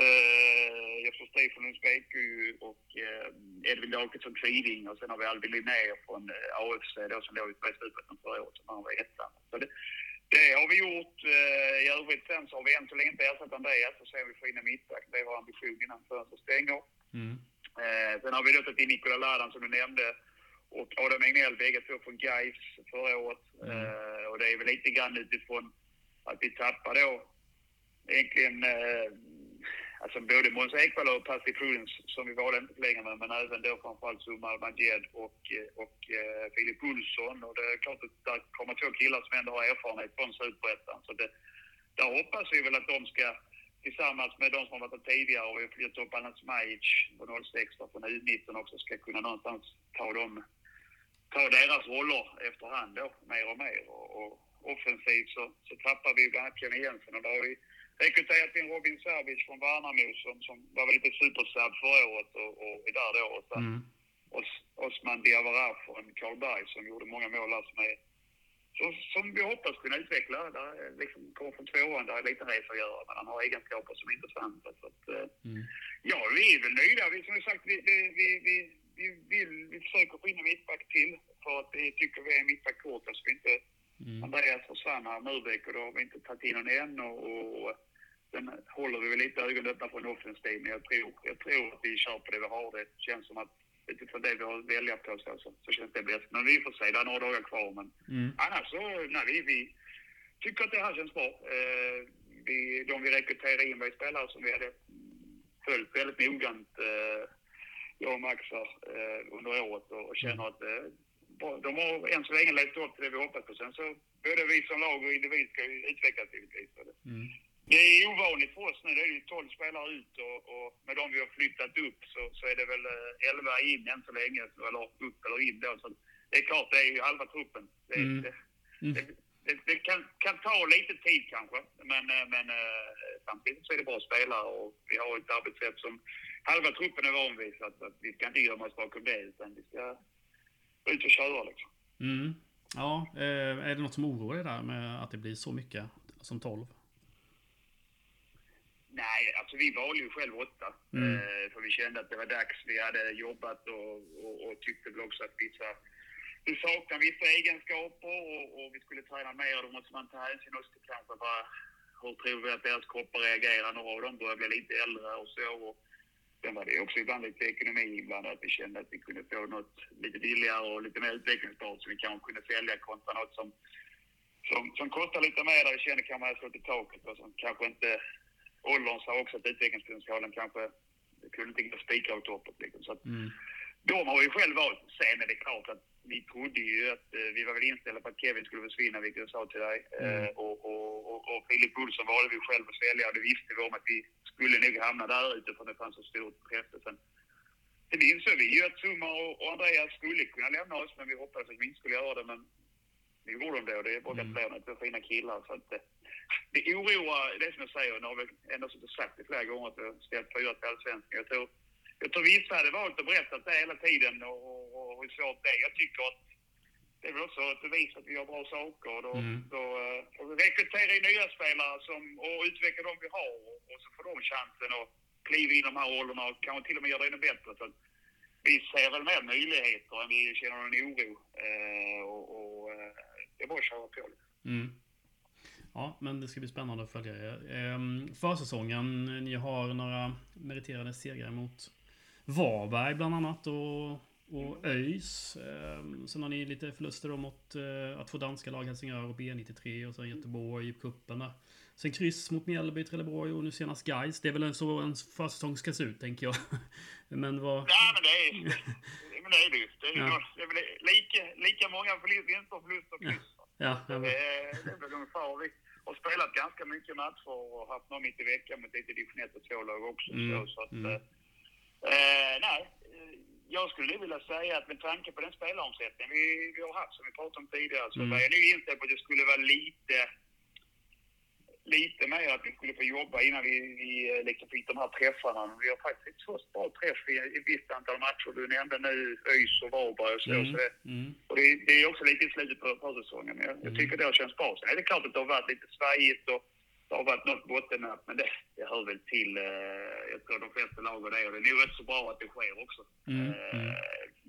Eh, uh, Jesper Stefan Lundsbeku och uh, Edvin Dahlqvist Kviding och sen har vi Albin Linnér från eh, uh, AFC då som låg i Superettan förra året som han var ettan. Så det, det har vi gjort. Uh, I övrigt sen så har vi än så länge inte ersatt Andreas och sen vi får in en mittback. Det är vår ambition innan fönstret stänger. Mm. Eh, sen har vi då tagit in Nikola Ladan som du nämnde och Adam Egnell, bägge två från Gais förra året. Mm. Eh, och det är väl lite grann utifrån att vi tappar då egentligen eh, alltså både Måns Ekvall och Pasti Prudence som vi valde inte förlänga med, men även då framförallt Sumar Majed och, eh, och eh, Filip Olsson. Och det är klart att där kommer två killar som ändå har erfarenhet från Superettan. Så det, där hoppas vi väl att de ska tillsammans med de som varit där tidigare och vi har flyttat upp Anna Smajic på 06 från U19 också ska kunna någonstans ta dem ta deras roller efterhand då, mer och mer. Och, och offensivt så, så tappar vi bland annat Kenny Jensen och där har vi rekryterat in Robin Savic från Värnamo som, som var väl lite supersub förra året och, och är där då. Och sen Mm. Os, Osman Diawara från Karlberg som gjorde många mål där som är så, som vi hoppas kunna utveckla. Där är liksom kommer från tvåan, där är lite resa att göra, men han har egenskaper som är intressanta. Så att, eh, Mm. Ja, vi är väl nöjda. Vi, som sagt, vi, vi, vi, vi, vi, vill, vi försöker få in en mittback till för att vi tycker vi är en mittback kort. Alltså vi inte, Mm. Andreas försvann här, Murbeck, och då har vi inte tagit in någon än. Och, och sen håller vi väl lite ögonen öppna för en offensiv, men jag tror, jag tror att vi kör på det vi har. Det känns som att utifrån det vi har att välja på så, så, så känns det bäst. Men vi får se, det är några dagar kvar. Men Mm. annars så, nej, vi, vi tycker att det här känns bra. Eh, vi, de vi rekryterade in var ju spelare som vi hade följt väldigt noggrant, eh, jag och Max här, eh, under året och, och känner att eh, de har än så länge levt upp till det vi hoppas på. Sen så både vi som lag och individ ska ju utvecklas givetvis. Mm. Det är ovanligt för oss nu. Det är ju 12 spelare ut och, och med de vi har flyttat upp så, så är det väl eh, 11 in än så länge. Eller upp eller in då. Så det är klart, det är ju halva truppen. Det, Mm. det, Mm. det, det, det kan, kan ta lite tid kanske. Men, eh, men eh, samtidigt så är det bra spelare och vi har ett arbetssätt som halva truppen är van vid. Så att, att vi ska inte gömma oss bakom det utan vi ska ut och köra liksom. Mm. Ja, eh, är det något som oroar dig där med att det blir så mycket som 12? Nej, alltså vi valde ju själv åtta. Mm. Eh, för vi kände att det var dags. Vi hade jobbat och, och, och tyckte väl också att vissa... Vi saknar vissa egenskaper och, och vi skulle träna mer. Då måste man ta hänsyn också till kanske bara hur tror vi att deras kroppar reagerar. Några av dem börjar bli lite äldre och så. Och sen var det också ibland lite ekonomi inblandat. Vi kände att vi kunde få något lite billigare och lite mer utvecklingsbart som vi kanske kunde sälja kontra något som, som, som kostar lite mer där vi kände kan man slått i taket och som kanske inte åldern sa också att utvecklingspotentialen kanske kunde inte gå spika åt toppet. Liksom. Så att, Mm. de har vi själv valt. Sen är det klart att vi trodde ju att eh, vi var väl inställda på att Kevin skulle försvinna, vilket jag sa till dig. Mm. Eh, och, och, och, och Filip Olsson valde vi själv att svälja och det visste vi om att vi skulle nog hamna där utifrån det fanns så stort intresse. Sen, insåg vi ju att Summa och, och Andreas skulle kunna lämna oss, men vi hoppades att vi inte skulle göra det. Men det gjorde de då. Det är bara Mm. gratulerar mm. till fina killar. Så att, eh, det oroar, det är som jag säger, nu har vi ändå och sagt det flera gånger att vi har ställt fyra till Allsvenskan. Jag tror, jag tror vissa hade valt att berätta det hela tiden och, och, och hur svårt det är. Jag tycker att det är väl också ett bevis att vi gör bra saker. Och Då, Mm. då eh, vi rekrytera nya spelare som, och utveckla de vi har och, och så får de chansen att kliva in i de här rollerna och kanske till och med göra det ännu bättre. Så att vi ser väl mer möjligheter än vi känner någon oro. Eh, och, och eh, det är bara att köra på. Mm. Ja, men det ska bli spännande att följa er. Ehm, Försäsongen, ni har några meriterade segrar mot Varberg bland annat och, och ÖIS. Ehm, Sen har ni lite förluster då mot eh, att få danska lag Helsingör och B93 och sen Göteborg i cupen där. Sen kryss mot Mjällby, Trelleborg och nu senast Gais. Det är väl så en försäsong ska se ut, tänker jag. Men vad... Ja, men det är, men det, är det ju. Det är, Ja. det är väl lika, lika många vinster, förluster och kryss. Ja, Det jag är, det är väl ungefär. Har spelat ganska mycket matcher och haft någon mitt i veckan med lite division 1 och 2-lag också. Mm, Så, så att, mm. eh, eh, nej, eh, jag skulle vilja säga att med tanke på den spelaromsättning vi, vi har haft, som vi pratade om tidigare, så Mm. var jag nu inställd på att det skulle vara lite lite mer att vi skulle få jobba innan vi, vi eh, liksom fick de här träffarna. Men Vi har faktiskt fått bra träff i ett visst antal matcher. Du nämnde nu ÖIS och Varberg och så. Mm, så det, mm, och det, det är också lite i slutet på försäsongen. Jag, jag Mm. tycker det har känts bra. Sen är det klart att det har varit lite svajigt och det har varit något bottennapp. Men det, det hör väl till, eh, jag tror de flesta lag och det. Och det är nog rätt så bra att det sker också. Mm, Eh, mm.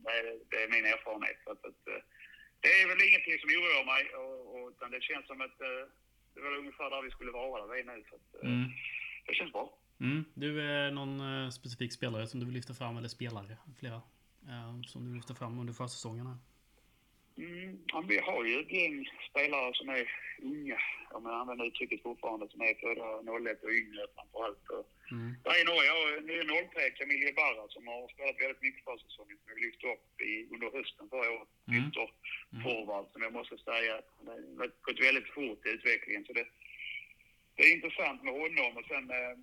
det, är- det är min erfarenhet. Så att, att, eh, det är väl ingenting som oroar mig. Och, och, utan det känns som att eh, det var ungefär där vi skulle vara där vi är nu. Så att, eh, Mm. Det känns bra. Mm. Du är någon eh, specifik spelare som du vill lyfta fram, eller spelare, flera, eh, som du vill lyfta fram under försäsongen här? Mm, ja, vi har ju ett gäng spelare som är unga, om jag använder uttrycket fortfarande, som är födda 01 och yngre framförallt. Och Mm. där är några, ja, nu är 03 Camille Barra som har spelat väldigt mycket för säsongen som vi lyfte upp i, under hösten förra året. Mm. Ytter forward som jag måste säga har gått väldigt fort i utvecklingen. Så det, det är intressant med honom och sen eh,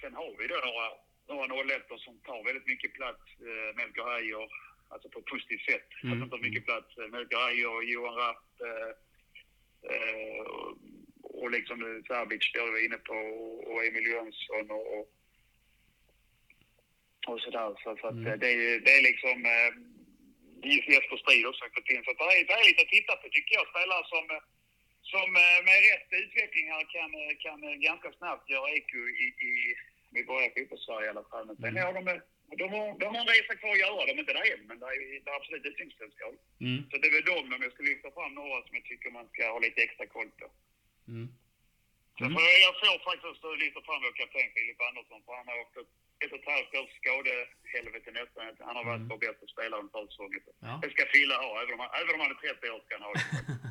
sen har vi då några, några 01 som tar väldigt mycket plats. Eh, Melker Heijer, alltså på ett positivt sätt. Mm. Att de tar mycket plats. Eh, Melker Heijer, Johan Rapp eh, eh, och, och liksom eh, Sabic då vi var inne på och Emil Jönsson och, och, och sådär. Så, så att Mm. eh, det, är- det är liksom eh, Jesper Strid också in. Så det är, det är lite att titta på tycker jag. Spelare som, eh, som med rätt utveckling här kan, kan ganska snabbt göra eko i, i, i början fotbollssverige i alla fall. Men sen Mm. har de, de, har, de har en resa kvar att göra. De är inte där än, men det är, det är absolut utvecklingspotential. Mm. Så det är väl de, om jag ska lyfta fram några som jag tycker man ska ha lite extra koll på. Mm. Mm. jag, får faktiskt lyfta fram vår kapten Filip Andersson, för han har åkt ett, ett och ett halvt års skadehelvete nästan. Han har varit Mm. vår bästa spelare under försäsongen. Ja. Det ska Fille ha, även om, han, även om han är 30 år ska han ha det.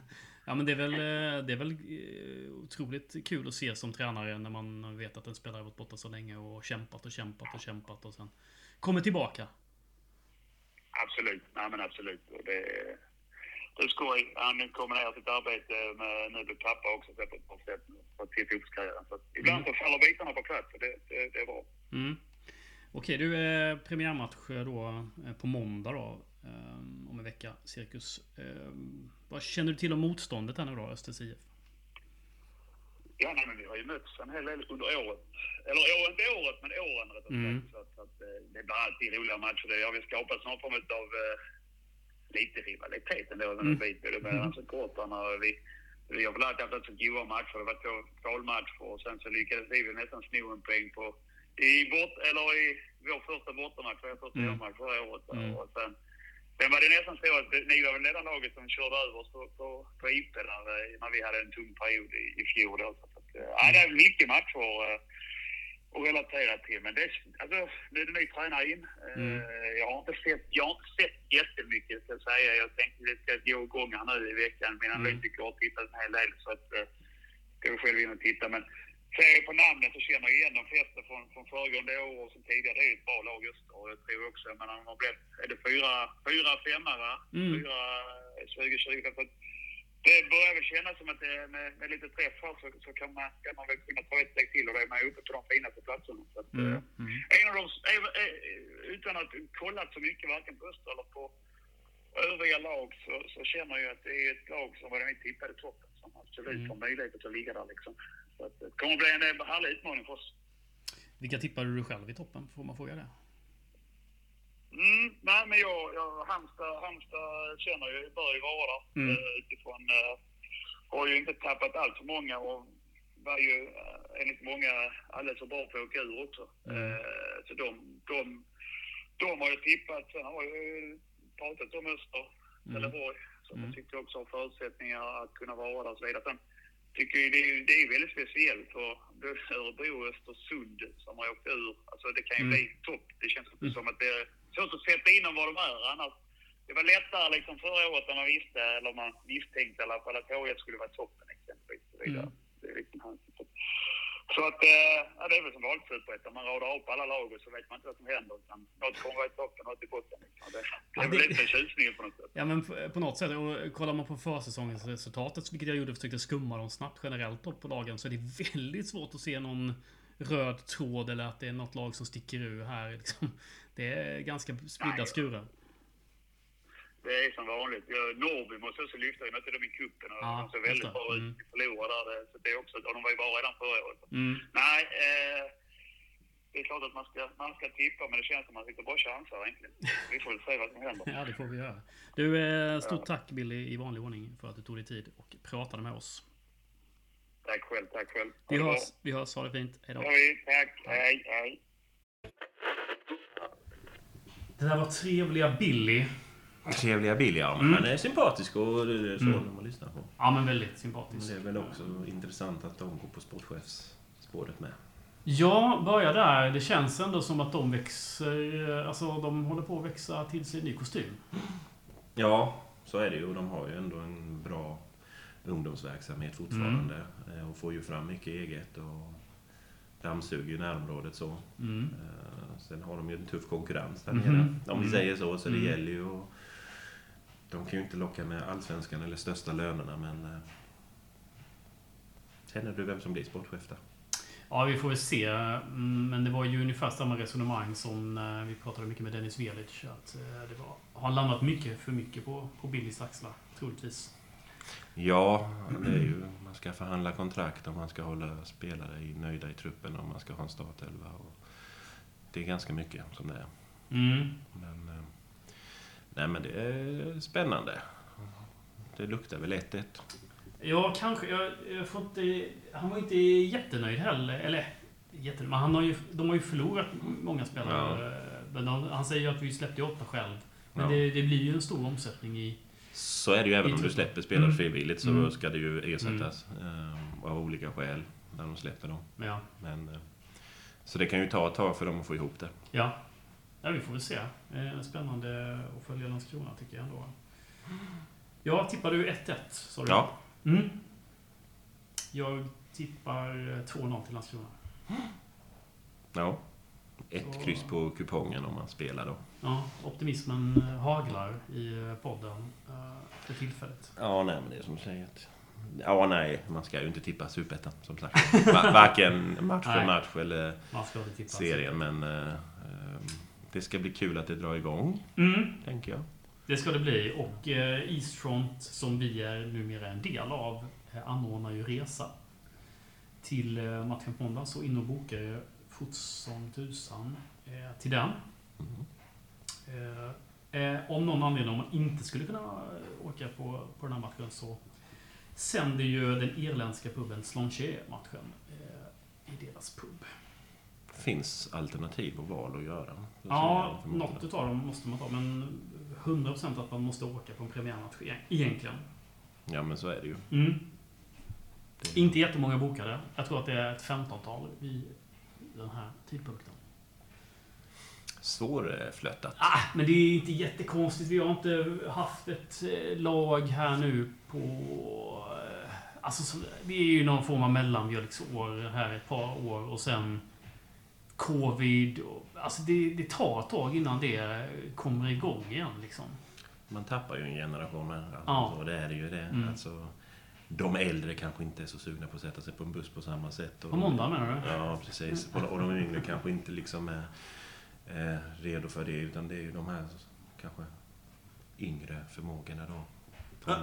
ja, men det är väl, eh, det är väl eh, otroligt kul att se som tränare när man vet att en spelare har varit borta så länge och kämpat och kämpat och kämpat och sen kommer tillbaka. Absolut, nej men absolut. Och det, det är skoj. Han kombinerar sitt arbete med nu blir pappa också så på ett bra sätt för till fotbollskarriären. Så att ibland så faller bitarna på plats och det, det, det är bra. Mm. Okej, du, eh, premiärmatch eh, då eh, på måndag då. Eh, om en vecka, Cirkus. Vad känner du till om motståndet här nu då, Östers IF? Ja, nej, men vi har ju mötts en hel del under året. Eller år, inte året, men åren rättare Mm. sagt. Så att, så att, det blir alltid roliga matcher. Det har vi skapat någon form av eh, lite rivalitet ändå. Mm. Mm. Bit, både mellan supportrarna och vi. Vi har väl alltid haft rätt så goda matcher. Det var två kvalmatcher och sen så lyckades vi nästan sno en poäng på i, bort, eller i vår första bortamatch, vår första Mm. hemmamatch förra året. Mm. Och sen, sen var det nästan så att ni var väl det enda laget som körde över oss på, på, på IP där, eh, när vi hade en tung period i, i fjol. Då. Så att, ja, det är mycket matcher eh, att relatera till. Men det, alltså, nu är det ny tränare in. Mm. Jag har inte sett, jag har inte sett jättemycket ska jag säga. Jag tänkte det ska gå igång här nu i veckan. Mina Mm. analytiker har tittat en hel del så att ska vi själv in och titta. Men ser jag på namnen så känner jag igen de flesta från, från föregående år och som tidigare. Det är ett bra lag just och jag tror också, men de har blivit, är det fyra, fyra femma va? Mm. Fyra eh, 2020. Så att det börjar väl kännas som att det, med, med lite träff här så, så kan, man, kan man väl kunna ta ett steg till och då är man uppe på de finaste platserna. Så att, Mm. eh, Mm. en av de, är- utan att kollat så mycket varken på Öster eller på övriga lag så, så känner jag att det är ett lag som var den tippade toppen som absolut Mm. har möjlighet att ligga där liksom. Så att det kommer bli en eh, härlig utmaning för oss. Vilka tippade du själv i toppen? Får man fråga det? Mm, nej men jag, jag Halmstad, Halmstad känner ju, bör ju vara där Mm. eh, utifrån, eh, har ju inte tappat allt för många och var ju eh, enligt många alldeles för bra på att åka ur också. Mm. Eh, så de, de, de har ju tippat, sen har jag ju pratat om Öster, Mm. Trelleborg, som Mm. jag tycker också har förutsättningar att kunna vara där och så vidare. Sen tycker jag det är, det är väldigt speciellt för Örebro och Östersund som har åkt ur. Alltså det kan ju Mm. bli topp. Det känns Mm. som att det är svårt att sätta in dem var de är. Annars, det var lättare liksom förra året när man visste, eller man misstänkte i alla fall att HIF skulle vara toppen exempelvis. Mm. Det är liksom hans. Så att, eh, ja, det är väl som superettan. Man radar upp alla lag och så vet man inte vad som händer. Utan något kommer vara i toppen, något i botten. Liksom. Det, det Ja, är väl det- lite tjusningen på något sätt. Ja men på- något sätt, och kollar man på försäsongens resultatet, vilket jag gjorde, försökte skumma dem snabbt generellt då på lagen, så är det väldigt svårt att se någon röd tråd eller att det är något lag som sticker ur här. Liksom. Det är ganska spridda skurar. Det är som vanligt. Norrby måste också lyfta. Vi mötte dem i cupen och Ja, de såg väldigt det. bra ut. Mm. Vi förlorade där. det- Så det är också, och de var ju bra redan förra året. Mm. Nej, eh, det är klart att man ska, man ska tippa, men det känns som att man sitter bara chansar egentligen. Vi får väl se vad som händer. Ja, det får vi göra. Du, eh, stort tack Billy i vanlig ordning för att du tog dig tid och pratade med oss. Tack själv, tack själv. Ha Vi hörs, vi hörs, ha det fint. Hejdå. Ja, vi- Tack, hej, hej. Det där var trevliga Billy. Trevliga ja. Mm. Han är sympatisk och det är så Mm. de man lyssnar på. Ja, men väldigt Men sympatisk. det är väl också intressant att de går på sportchefsspåret med. Ja, börja där. Det känns ändå som att de växer... Alltså, de håller på att växa till sig ny kostym. Ja, så är det ju. De har ju ändå en bra ungdomsverksamhet fortfarande. eh, Och får ju fram mycket eget och dammsuger ju närområdet så. Mm. Eh, Sen har de ju en tuff konkurrens där nere. Om vi Mm. säger så. Så det Mm. gäller ju att... De kan ju inte locka med allsvenskan eller största lönerna men... eh, Känner du vem som blir sportchef där? Ja, vi får väl se. Mm, Men det var ju ungefär samma resonemang som när vi pratade mycket med Dennis Velic. Att eh, det var, har landat mycket för mycket på, på Billys axlar, troligtvis. Ja, det är ju, man ska förhandla kontrakt och man ska hålla spelare i, nöjda i truppen och man ska ha en startelva. Och det är ganska mycket som det är. Mm. Men, eh, nej, men det är spännande. Det luktar väl 1-1. Ja, kanske. Jag, jag får inte, han var inte jättenöjd heller. Eller jättenöjd, men han har ju, de har ju förlorat många spelare. Men de, han säger ju att vi släppte åtta själv. Men Ja. det, det blir ju en stor omsättning i... Så är det ju även om du släpper spelare Mm. frivilligt så Mm. ska det ju ersättas eh, av olika skäl när de släpper dem. Ja. Men, eh, så det kan ju ta ett tag för dem att få ihop det. Ja, ja vi får väl se. Eh, Spännande att följa Landskrona tycker jag ändå. Jag tippar du 1-1, sa du? Ja, Mm. Jag tippar eh, 2-0 till Landskrona. ja. Ett Så- kryss på kupongen om man spelar då. Ja, optimismen eh, haglar i eh, podden eh, för tillfället. Ja, nej, men det är som du säger. att- Ja, nej, man ska ju inte tippa superettan som sagt. Va- Varken match för match eller serien, men eh, eh, det ska bli kul att det drar igång, Mm, tänker jag. det ska det bli. Och eh, Eastfront, som vi är numera en del av, eh, anordnar ju resa till eh, matchen på måndag. Så in och boka er fort som tusan till den. Mm. Om någon anledning, om man inte skulle kunna åka på, på den här matchen så sänder ju den irländska puben Slanché matchen i deras pub. Finns alternativ och val att göra. Ja, något utav dem måste man ta, men 100% att man måste åka på en premiärmatch e- egentligen. Ja, men så är det ju. Mm. Det, Inte jättemånga bokade. Jag tror att det är ett 15-tal vid den här tidpunkten. Svårflöttat. Ah, men det är inte jättekonstigt. Vi har inte haft ett eh, lag här nu på... eh, Alltså, så- det är ju någon form av mellanmjölksår här ett par år och sen Covid. Och, alltså det, det tar ett tag innan det kommer igång igen liksom. Man tappar ju en generation. Alltså, Ja. så det är ju det. Mm. Alltså, de äldre kanske inte är så sugna på att sätta sig på en buss på samma sätt. Och På måndag menar du? Ja, precis. Och, och de yngre kanske inte liksom är eh, redo för det. Utan det är ju de här kanske yngre förmågorna då.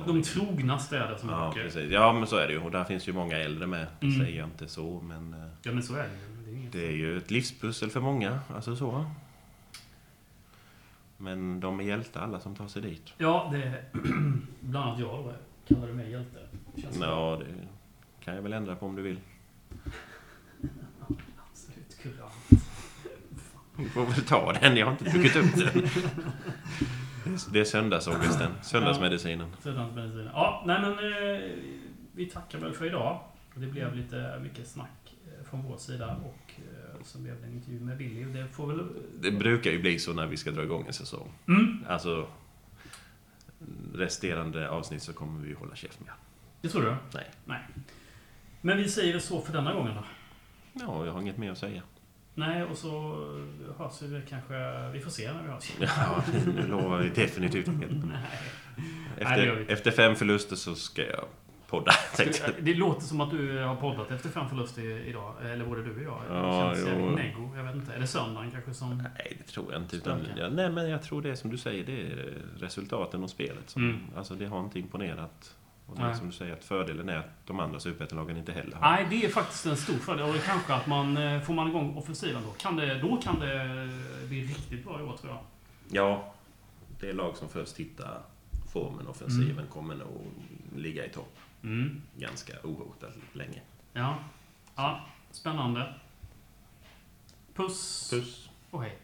De trognaste är det som Ja, åker. precis. Ja, men så är det ju. Och där finns ju många äldre med. Det Mm. säger jag inte så, men eh, Ja, men så är det ju. Det är ju ett livspussel för många. Alltså så. Men de är hjältar alla som tar sig dit. Ja, det är bland annat jag då. Kallar du mig hjälte? Känns. Ja, det kan jag väl ändra på om du vill. Absolut kurant. Du får väl ta den, jag har inte druckit upp den. Det är söndagsångesten, söndagsmedicinen. Söderhamnsbensinen. Ja, nej men eh, vi tackar väl för idag. Det blev lite mycket snack från vår sida och så blev det en intervju med Billy. Det får väl... Det brukar ju bli så när vi ska dra igång en säsong. Mm, Alltså, resterande avsnitt så kommer vi ju hålla käft med. det tror du? Nej. Nej. Men vi säger det så för denna gången då. Ja, jag har inget mer att säga. Nej, och så hörs vi kanske... Vi får se när vi hörs. Ja, nu lovar vi definitivt inget. Nej. Nej, Efter, inte. efter fem förluster så ska jag podda. Det låter som att du har poddat efter fem förluster idag. Eller både du och jag. Det Ja, känns jävligt neggo. Jag vet inte. Är det söndagen kanske som... Nej, det tror jag inte. Utan, ja, nej, men jag tror det är som du säger, det är resultaten och spelet. Som, Mm. Alltså, det har inte imponerat. Och det är som du säger, att fördelen är att de andra superettanlagen inte heller har. Nej, det är faktiskt en stor fördel. Och det är kanske att man... eh, Får man igång offensiven då kan det, då kan det bli riktigt bra i år tror jag. Ja, det lag som först hittar formen, offensiven, Mm. kommer nog ligga i topp Mm. ganska ohotat länge. Ja. Ja, spännande. Puss. Puss! och hej.